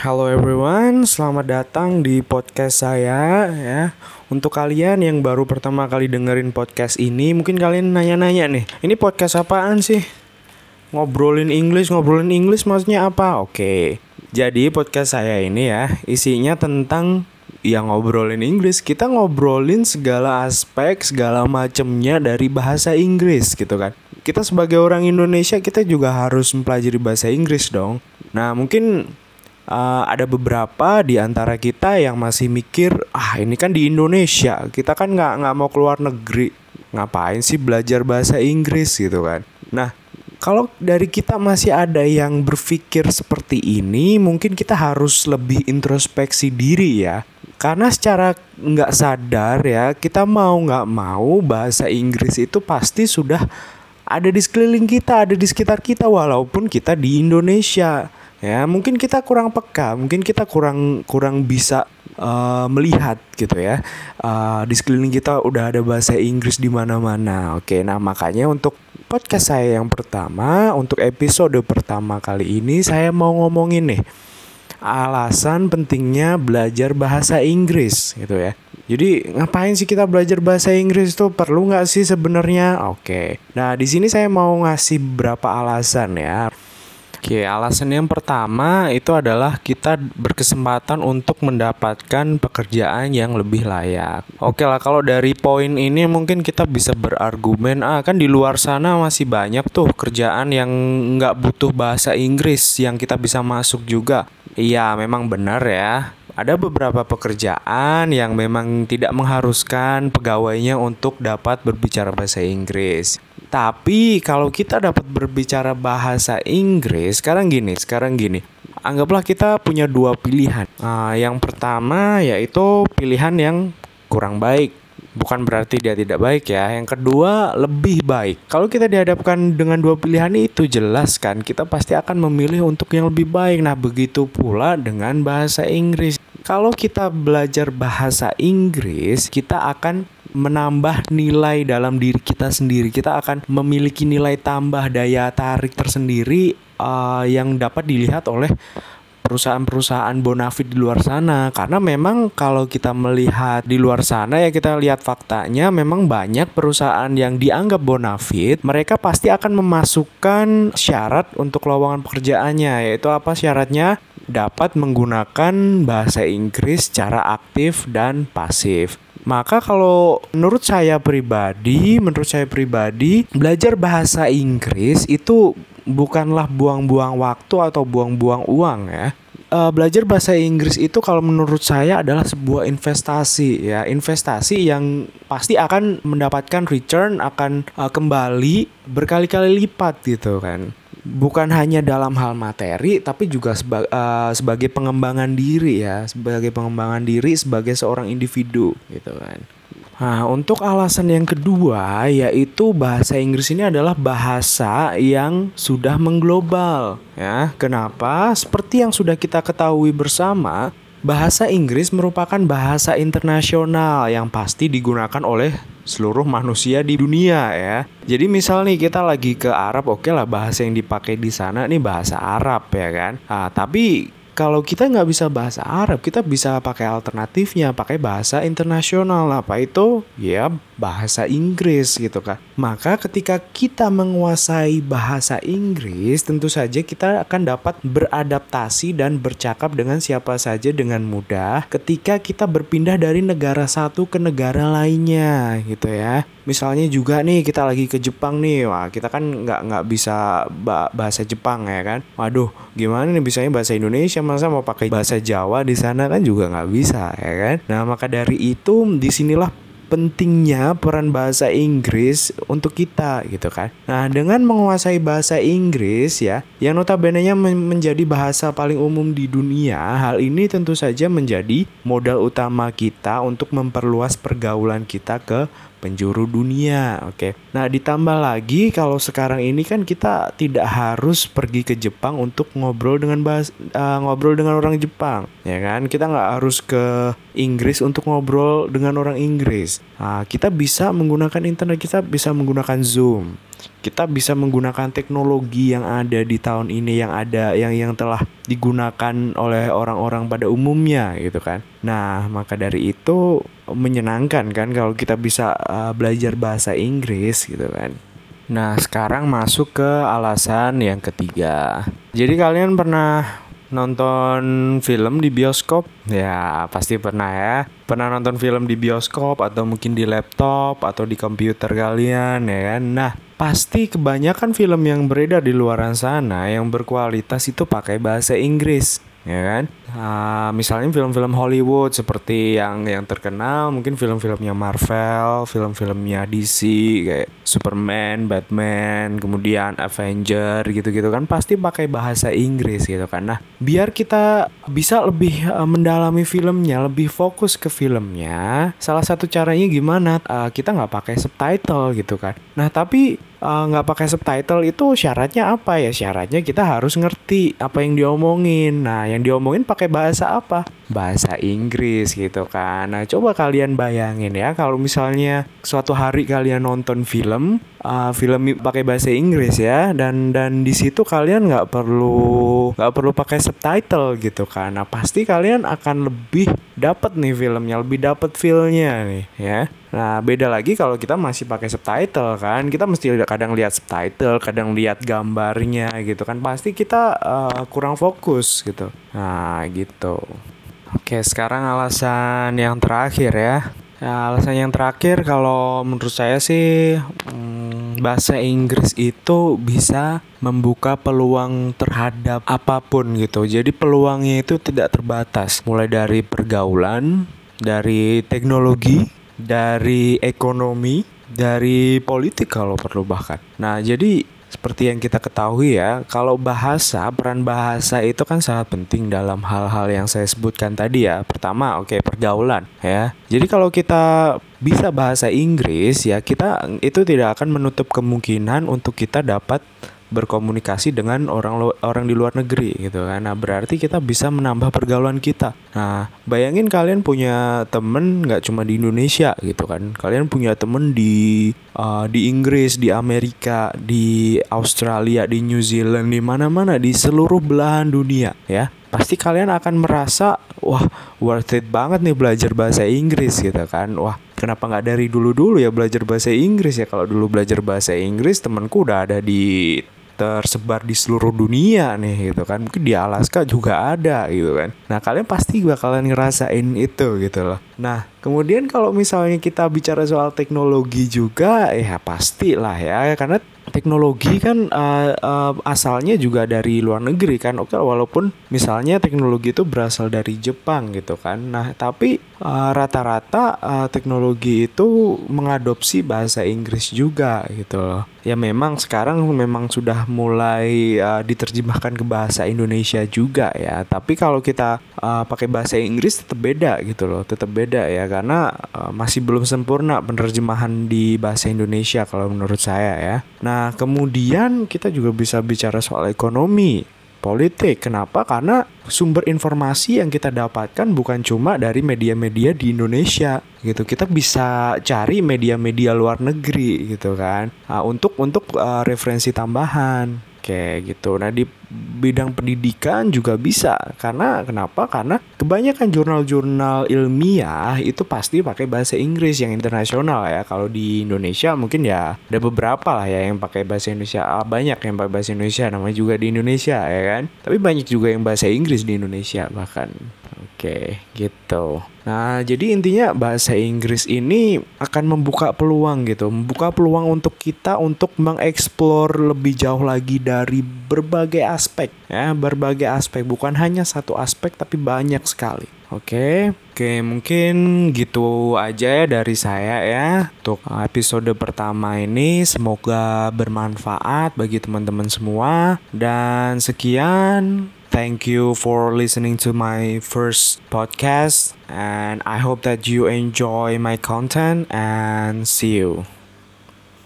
Hello everyone, selamat datang di podcast saya ya. Untuk kalian yang baru pertama kali dengerin podcast ini, mungkin kalian nanya-nanya nih, ini podcast apaan sih? Ngobrolin English, ngobrolin English maksudnya apa? Oke. Jadi podcast saya ini ya, isinya tentang yang ngobrolin Inggris. Kita ngobrolin segala aspek, segala macemnya dari bahasa Inggris gitu kan. Kita sebagai orang Indonesia kita juga harus mempelajari bahasa Inggris dong. Nah, mungkin uh, ada beberapa di antara kita yang masih mikir ah ini kan di Indonesia kita kan nggak nggak mau keluar negeri ngapain sih belajar bahasa Inggris? Gitu kan. Nah kalau dari kita masih ada yang berpikir seperti ini mungkin kita harus lebih introspeksi diri ya. Karena secara nggak sadar ya kita mau nggak mau bahasa Inggris itu pasti sudah ada di sekeliling kita ada di sekitar kita walaupun kita di Indonesia ya mungkin kita kurang peka mungkin kita kurang kurang bisa uh, melihat gitu ya uh, di sekeliling kita udah ada bahasa Inggris di mana-mana oke nah makanya untuk podcast saya yang pertama untuk episode pertama kali ini saya mau ngomongin nih alasan pentingnya belajar bahasa Inggris gitu ya jadi ngapain sih kita belajar bahasa Inggris itu perlu nggak sih sebenarnya? Oke. Nah di sini saya mau ngasih beberapa alasan ya. Oke, alasan yang pertama itu adalah kita berkesempatan untuk mendapatkan pekerjaan yang lebih layak. Oke lah, kalau dari poin ini mungkin kita bisa berargumen, ah kan di luar sana masih banyak tuh kerjaan yang nggak butuh bahasa Inggris yang kita bisa masuk juga. Iya, memang benar ya. Ada beberapa pekerjaan yang memang tidak mengharuskan pegawainya untuk dapat berbicara bahasa Inggris. Tapi kalau kita dapat berbicara bahasa Inggris, sekarang gini, sekarang gini. Anggaplah kita punya dua pilihan. Uh, yang pertama yaitu pilihan yang kurang baik. Bukan berarti dia tidak baik ya. Yang kedua lebih baik. Kalau kita dihadapkan dengan dua pilihan itu jelas kan kita pasti akan memilih untuk yang lebih baik. Nah, begitu pula dengan bahasa Inggris. Kalau kita belajar bahasa Inggris, kita akan menambah nilai dalam diri kita sendiri. Kita akan memiliki nilai tambah daya tarik tersendiri uh, yang dapat dilihat oleh perusahaan-perusahaan bonafit di luar sana. Karena memang kalau kita melihat di luar sana ya kita lihat faktanya memang banyak perusahaan yang dianggap bonafit mereka pasti akan memasukkan syarat untuk lowongan pekerjaannya yaitu apa syaratnya? Dapat menggunakan bahasa Inggris secara aktif dan pasif maka kalau menurut saya pribadi, menurut saya pribadi, belajar bahasa Inggris itu bukanlah buang-buang waktu atau buang-buang uang ya. Uh, belajar bahasa Inggris itu kalau menurut saya adalah sebuah investasi ya, investasi yang pasti akan mendapatkan return akan uh, kembali berkali-kali lipat gitu kan bukan hanya dalam hal materi tapi juga seba uh, sebagai pengembangan diri ya sebagai pengembangan diri sebagai seorang individu gitu kan Nah, untuk alasan yang kedua yaitu bahasa Inggris ini adalah bahasa yang sudah mengglobal ya. Kenapa? Seperti yang sudah kita ketahui bersama, Bahasa Inggris merupakan bahasa internasional yang pasti digunakan oleh seluruh manusia di dunia ya. Jadi misal nih kita lagi ke Arab, oke okay lah bahasa yang dipakai di sana nih bahasa Arab ya kan. Nah, tapi kalau kita nggak bisa bahasa Arab, kita bisa pakai alternatifnya, pakai bahasa internasional. Apa itu? Ya bahasa Inggris gitu kan. Maka ketika kita menguasai bahasa Inggris, tentu saja kita akan dapat beradaptasi dan bercakap dengan siapa saja dengan mudah ketika kita berpindah dari negara satu ke negara lainnya gitu ya. Misalnya juga nih kita lagi ke Jepang nih, wah kita kan nggak nggak bisa bahasa Jepang ya kan. Waduh, gimana nih bisanya bahasa Indonesia masa mau pakai bahasa Jawa di sana kan juga nggak bisa ya kan. Nah maka dari itu di sinilah pentingnya peran bahasa Inggris untuk kita gitu kan. Nah, dengan menguasai bahasa Inggris ya, yang notabene-nya menjadi bahasa paling umum di dunia, hal ini tentu saja menjadi modal utama kita untuk memperluas pergaulan kita ke penjuru dunia. Oke. Nah, ditambah lagi kalau sekarang ini kan kita tidak harus pergi ke Jepang untuk ngobrol dengan bahas uh, ngobrol dengan orang Jepang, ya kan? Kita nggak harus ke Inggris untuk ngobrol dengan orang Inggris. Nah, kita bisa menggunakan internet, kita bisa menggunakan Zoom kita bisa menggunakan teknologi yang ada di tahun ini yang ada yang yang telah digunakan oleh orang-orang pada umumnya gitu kan. Nah, maka dari itu menyenangkan kan kalau kita bisa uh, belajar bahasa Inggris gitu kan. Nah, sekarang masuk ke alasan yang ketiga. Jadi kalian pernah nonton film di bioskop? Ya, pasti pernah ya. Pernah nonton film di bioskop atau mungkin di laptop atau di komputer kalian ya kan. Nah, pasti kebanyakan film yang beredar di luar sana yang berkualitas itu pakai bahasa Inggris ya kan? Uh, misalnya film-film Hollywood seperti yang yang terkenal mungkin film-filmnya Marvel film-filmnya DC kayak Superman Batman kemudian Avenger gitu-gitu kan pasti pakai bahasa Inggris gitu kan. Nah biar kita bisa lebih uh, mendalami filmnya lebih fokus ke filmnya salah satu caranya gimana? Uh, kita nggak pakai subtitle gitu kan. Nah tapi nggak uh, pakai subtitle itu syaratnya apa ya? Syaratnya kita harus ngerti apa yang diomongin. Nah yang diomongin pakai bahasa apa? Bahasa Inggris gitu kan. Nah coba kalian bayangin ya kalau misalnya suatu hari kalian nonton film uh, film pakai bahasa Inggris ya dan dan di situ kalian nggak perlu nggak perlu pakai subtitle gitu kan nah pasti kalian akan lebih dapat nih filmnya lebih dapat feelnya nih ya Nah, beda lagi kalau kita masih pakai subtitle kan. Kita mesti kadang lihat subtitle, kadang lihat gambarnya gitu kan. Pasti kita uh, kurang fokus gitu. Nah, gitu. Oke, sekarang alasan yang terakhir ya. Nah, alasan yang terakhir kalau menurut saya sih hmm, bahasa Inggris itu bisa membuka peluang terhadap apa pun gitu. Jadi peluangnya itu tidak terbatas. Mulai dari pergaulan, dari teknologi, dari ekonomi, dari politik kalau perlu bahkan. Nah, jadi seperti yang kita ketahui ya, kalau bahasa, peran bahasa itu kan sangat penting dalam hal-hal yang saya sebutkan tadi ya. Pertama, oke, okay, pergaulan ya. Jadi kalau kita bisa bahasa Inggris ya, kita itu tidak akan menutup kemungkinan untuk kita dapat berkomunikasi dengan orang orang di luar negeri gitu kan. Nah, berarti kita bisa menambah pergaulan kita. Nah, bayangin kalian punya temen nggak cuma di Indonesia gitu kan. Kalian punya temen di uh, di Inggris, di Amerika, di Australia, di New Zealand, di mana-mana di seluruh belahan dunia ya. Pasti kalian akan merasa wah worth it banget nih belajar bahasa Inggris gitu kan. Wah, kenapa nggak dari dulu-dulu ya belajar bahasa Inggris ya kalau dulu belajar bahasa Inggris temanku udah ada di tersebar di seluruh dunia nih gitu kan. Mungkin di Alaska juga ada gitu kan. Nah kalian pasti bakalan ngerasain itu gitu loh. Nah kemudian kalau misalnya kita bicara soal teknologi juga ya pasti lah ya. Karena teknologi kan uh, uh, asalnya juga dari luar negeri kan oke walaupun misalnya teknologi itu berasal dari Jepang gitu kan. Nah tapi rata rata-rata uh, teknologi itu mengadopsi bahasa Inggris juga gitu loh. Ya memang sekarang memang sudah mulai uh, diterjemahkan ke bahasa Indonesia juga ya. Tapi kalau kita uh, pakai bahasa Inggris tetap beda gitu loh tetap beda ya. Karena uh, masih belum sempurna penerjemahan di bahasa Indonesia kalau menurut saya ya. Nah kemudian kita juga bisa bicara soal ekonomi politik. Kenapa? Karena sumber informasi yang kita dapatkan bukan cuma dari media-media di Indonesia gitu. Kita bisa cari media-media luar negeri gitu kan. Nah, untuk untuk uh, referensi tambahan kayak gitu. Nah di bidang pendidikan juga bisa karena kenapa? Karena kebanyakan jurnal-jurnal ilmiah itu pasti pakai bahasa Inggris yang internasional ya. Kalau di Indonesia mungkin ya ada beberapa lah ya yang pakai bahasa Indonesia. Ah, banyak yang pakai bahasa Indonesia namanya juga di Indonesia ya kan. Tapi banyak juga yang bahasa Inggris di Indonesia bahkan. Oke, gitu. Nah, jadi intinya bahasa Inggris ini akan membuka peluang gitu, membuka peluang untuk kita untuk mengeksplor lebih jauh lagi dari berbagai aspek ya, berbagai aspek bukan hanya satu aspek tapi banyak sekali. Oke, oke mungkin gitu aja ya dari saya ya untuk episode pertama ini semoga bermanfaat bagi teman-teman semua dan sekian Thank you for listening to my first podcast, and I hope that you enjoy my content and see you.